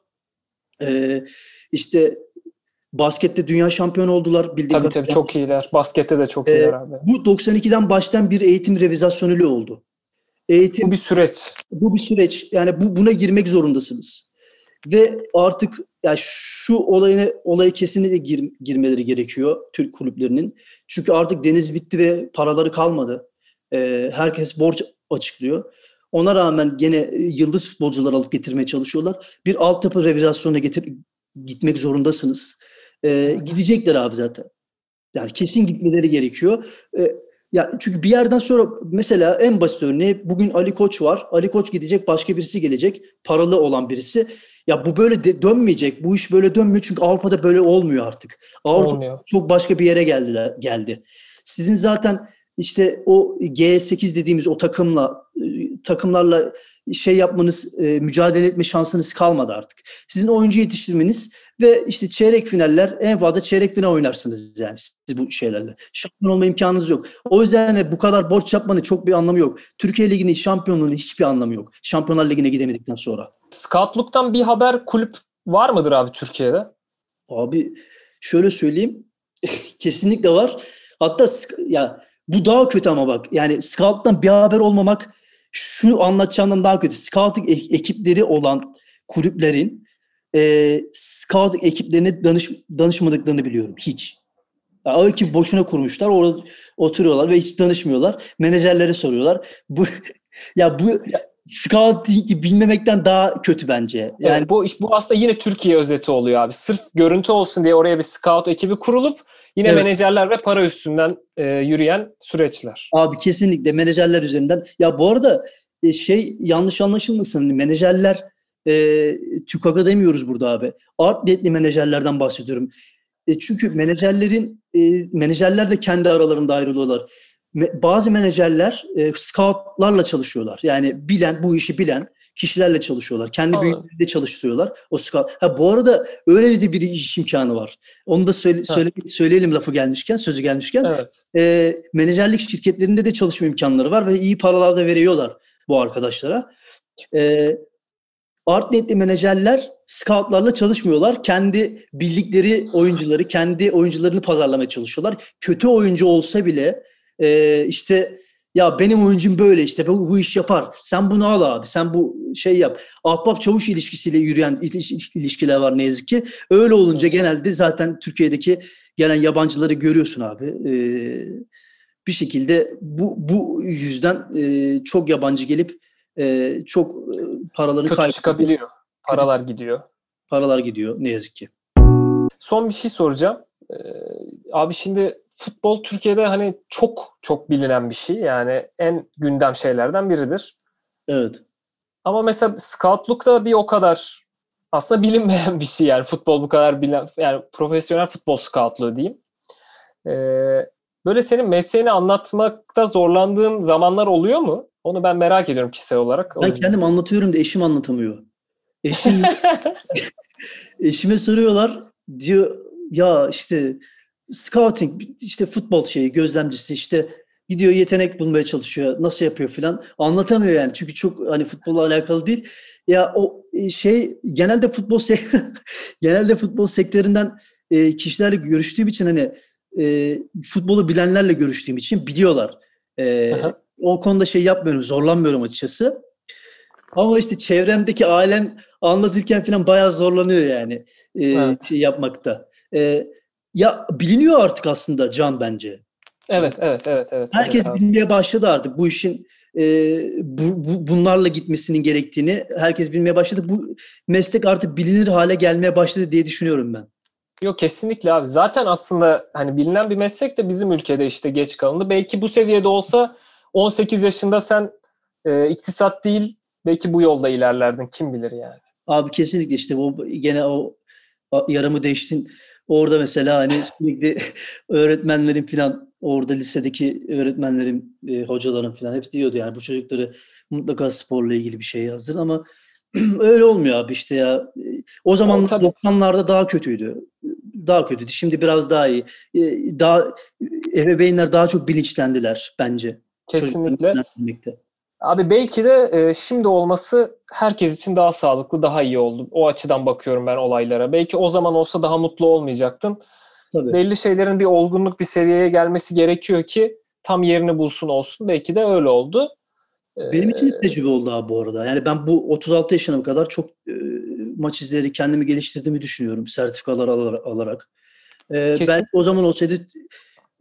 Ee, işte Baskette dünya şampiyonu oldular bildiğim Tabii tabii çok iyiler. Baskette de çok iyiler ee, abi. Bu 92'den baştan bir eğitim revizasyonuyla oldu. Eğitim, bu bir süreç. Bu bir süreç. Yani bu buna girmek zorundasınız. Ve artık yani şu olayına olayı kesinlikle gir, girmeleri gerekiyor Türk kulüplerinin. Çünkü artık deniz bitti ve paraları kalmadı. Ee, herkes borç açıklıyor. Ona rağmen gene yıldız futbolcular alıp getirmeye çalışıyorlar. Bir altyapı revizasyonuna getir gitmek zorundasınız. E, gidecekler abi zaten. Yani kesin gitmeleri gerekiyor. E, ya çünkü bir yerden sonra mesela en basit örneği bugün Ali Koç var. Ali Koç gidecek, başka birisi gelecek. Paralı olan birisi. Ya bu böyle de, dönmeyecek. Bu iş böyle dönmüyor çünkü Avrupa'da böyle olmuyor artık. Avrupa olmuyor. çok başka bir yere geldiler geldi. Sizin zaten işte o G8 dediğimiz o takımla takımlarla şey yapmanız, e, mücadele etme şansınız kalmadı artık. Sizin oyuncu yetiştirmeniz ve işte çeyrek finaller en fazla çeyrek final oynarsınız yani siz bu şeylerle. Şampiyon olma imkanınız yok. O yüzden bu kadar borç yapmanın çok bir anlamı yok. Türkiye Ligi'nin şampiyonluğunun hiçbir anlamı yok. Şampiyonlar Ligi'ne gidemedikten sonra. Scoutluk'tan bir haber kulüp var mıdır abi Türkiye'de? Abi şöyle söyleyeyim. kesinlikle var. Hatta ya bu daha kötü ama bak. Yani Scout'tan bir haber olmamak şu anlatacağımdan daha kötü. Scouting ekipleri olan kulüplerin e, scout ekiplerine danış, danışmadıklarını biliyorum. Hiç. Yani o ekip boşuna kurmuşlar. Orada oturuyorlar ve hiç danışmıyorlar. Menajerlere soruyorlar. Bu ya bu scouting bilmemekten daha kötü bence. Yani evet, bu bu aslında yine Türkiye özeti oluyor abi. Sırf görüntü olsun diye oraya bir scout ekibi kurulup yine evet. menajerler ve para üstünden e, yürüyen süreçler. Abi kesinlikle menajerler üzerinden. Ya bu arada e, şey yanlış anlaşılmasın. Menajerler e, TÜKAG'a demiyoruz burada abi. Art niyetli menajerlerden bahsediyorum. E, çünkü menajerlerin e, menajerler de kendi aralarında ayrılıyorlar bazı menajerler e, scoutlarla çalışıyorlar. Yani bilen, bu işi bilen kişilerle çalışıyorlar. Kendi büyükleriyle çalıştırıyorlar. O scout. Ha bu arada öyle de bir iş imkanı var. Onu da söyle, söyle, söyleyelim lafı gelmişken, sözü gelmişken. Evet. E, menajerlik şirketlerinde de çalışma imkanları var ve iyi paralar da veriyorlar bu arkadaşlara. E, art niyetli menajerler scoutlarla çalışmıyorlar. Kendi bildikleri oyuncuları, kendi oyuncularını pazarlamaya çalışıyorlar. Kötü oyuncu olsa bile e, işte ya benim oyuncum böyle işte bu, bu iş yapar. Sen bunu al abi. Sen bu şey yap. Ahbap çavuş ilişkisiyle yürüyen iliş- ilişkiler var ne yazık ki. Öyle olunca genelde zaten Türkiye'deki gelen yabancıları görüyorsun abi. Ee, bir şekilde bu bu yüzden e, çok yabancı gelip e, çok e, paralarını Kötü kaybediyor. çıkabiliyor. Paralar gidiyor. Paralar gidiyor ne yazık ki. Son bir şey soracağım. Ee, abi şimdi futbol Türkiye'de hani çok çok bilinen bir şey. Yani en gündem şeylerden biridir. Evet. Ama mesela scoutluk da bir o kadar aslında bilinmeyen bir şey yani futbol bu kadar bilen yani profesyonel futbol scoutluğu diyeyim. Ee, böyle senin mesleğini anlatmakta zorlandığın zamanlar oluyor mu? Onu ben merak ediyorum kişisel olarak. Ben kendim anlatıyorum da eşim anlatamıyor. Eşim eşime soruyorlar diyor ya işte scouting işte futbol şeyi gözlemcisi işte gidiyor yetenek bulmaya çalışıyor nasıl yapıyor filan anlatamıyor yani çünkü çok hani futbolla alakalı değil ya o e, şey genelde futbol genelde futbol sektöründen e, kişilerle görüştüğüm için hani e, futbolu bilenlerle görüştüğüm için biliyorlar. E, Aha. o konuda şey yapmıyorum zorlanmıyorum açıkçası. Ama işte çevremdeki ailem anlatırken falan bayağı zorlanıyor yani e, Evet. şey yapmakta. E, ya biliniyor artık aslında Can bence. Evet, evet, evet, evet. Herkes evet bilmeye başladı artık bu işin e, bu, bu- bunlarla gitmesinin gerektiğini herkes bilmeye başladı. Bu meslek artık bilinir hale gelmeye başladı diye düşünüyorum ben. Yok kesinlikle abi. Zaten aslında hani bilinen bir meslek de bizim ülkede işte geç kalındı. Belki bu seviyede olsa 18 yaşında sen e, iktisat değil belki bu yolda ilerlerdin. Kim bilir yani. Abi kesinlikle işte bu gene o yaramı değiştin. Orada mesela hani sürekli öğretmenlerin falan orada lisedeki öğretmenlerin, e, hocaların falan hepsi diyordu yani bu çocukları mutlaka sporla ilgili bir şey yazdır ama öyle olmuyor abi işte ya. E, O zaman tabii. 90'larda daha kötüydü. Daha kötüydü. Şimdi biraz daha iyi. E, Daha ebeveynler daha çok bilinçlendiler bence. Kesinlikle. Abi belki de e, şimdi olması herkes için daha sağlıklı, daha iyi oldu. O açıdan bakıyorum ben olaylara. Belki o zaman olsa daha mutlu olmayacaktın. Tabii. Belli şeylerin bir olgunluk, bir seviyeye gelmesi gerekiyor ki tam yerini bulsun olsun. Belki de öyle oldu. E, Benim için de tecrübe oldu abi bu arada. Yani ben bu 36 yaşına kadar çok e, maç izleyerek kendimi geliştirdiğimi düşünüyorum sertifikalar alar- alarak. E, Kesin. belki o zaman olsaydı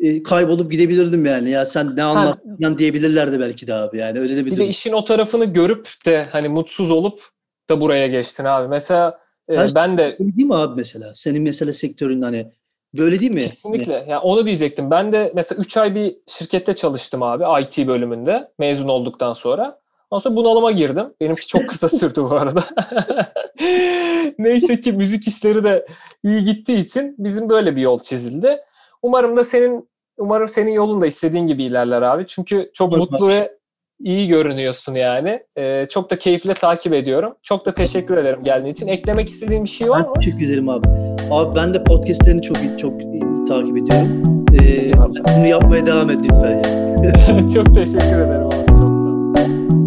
e, kaybolup gidebilirdim yani. Ya sen ne anlattın diyebilirlerdi belki de abi. Yani öyle de bir, Bir de durum. işin o tarafını görüp de hani mutsuz olup da buraya geçtin abi. Mesela e, Her- ben de değil mi abi mesela? Senin mesela sektörün hani böyle değil mi? kesinlikle ya onu diyecektim. Ben de mesela 3 ay bir şirkette çalıştım abi IT bölümünde mezun olduktan sonra. Ondan sonra bunalıma girdim. Benimki çok kısa sürdü bu arada. Neyse ki müzik işleri de iyi gittiği için bizim böyle bir yol çizildi. Umarım da senin umarım senin yolun da istediğin gibi ilerler abi. Çünkü çok Umarım mutlu ve iyi görünüyorsun yani. Ee, çok da keyifle takip ediyorum. Çok da teşekkür ederim geldiğin için. Eklemek istediğin bir şey var mı? teşekkür ederim abi. Abi ben de podcastlerini çok iyi, çok iyi takip ediyorum. E, Eyvallah. bunu yapmaya devam et lütfen. Yani. çok teşekkür ederim abi.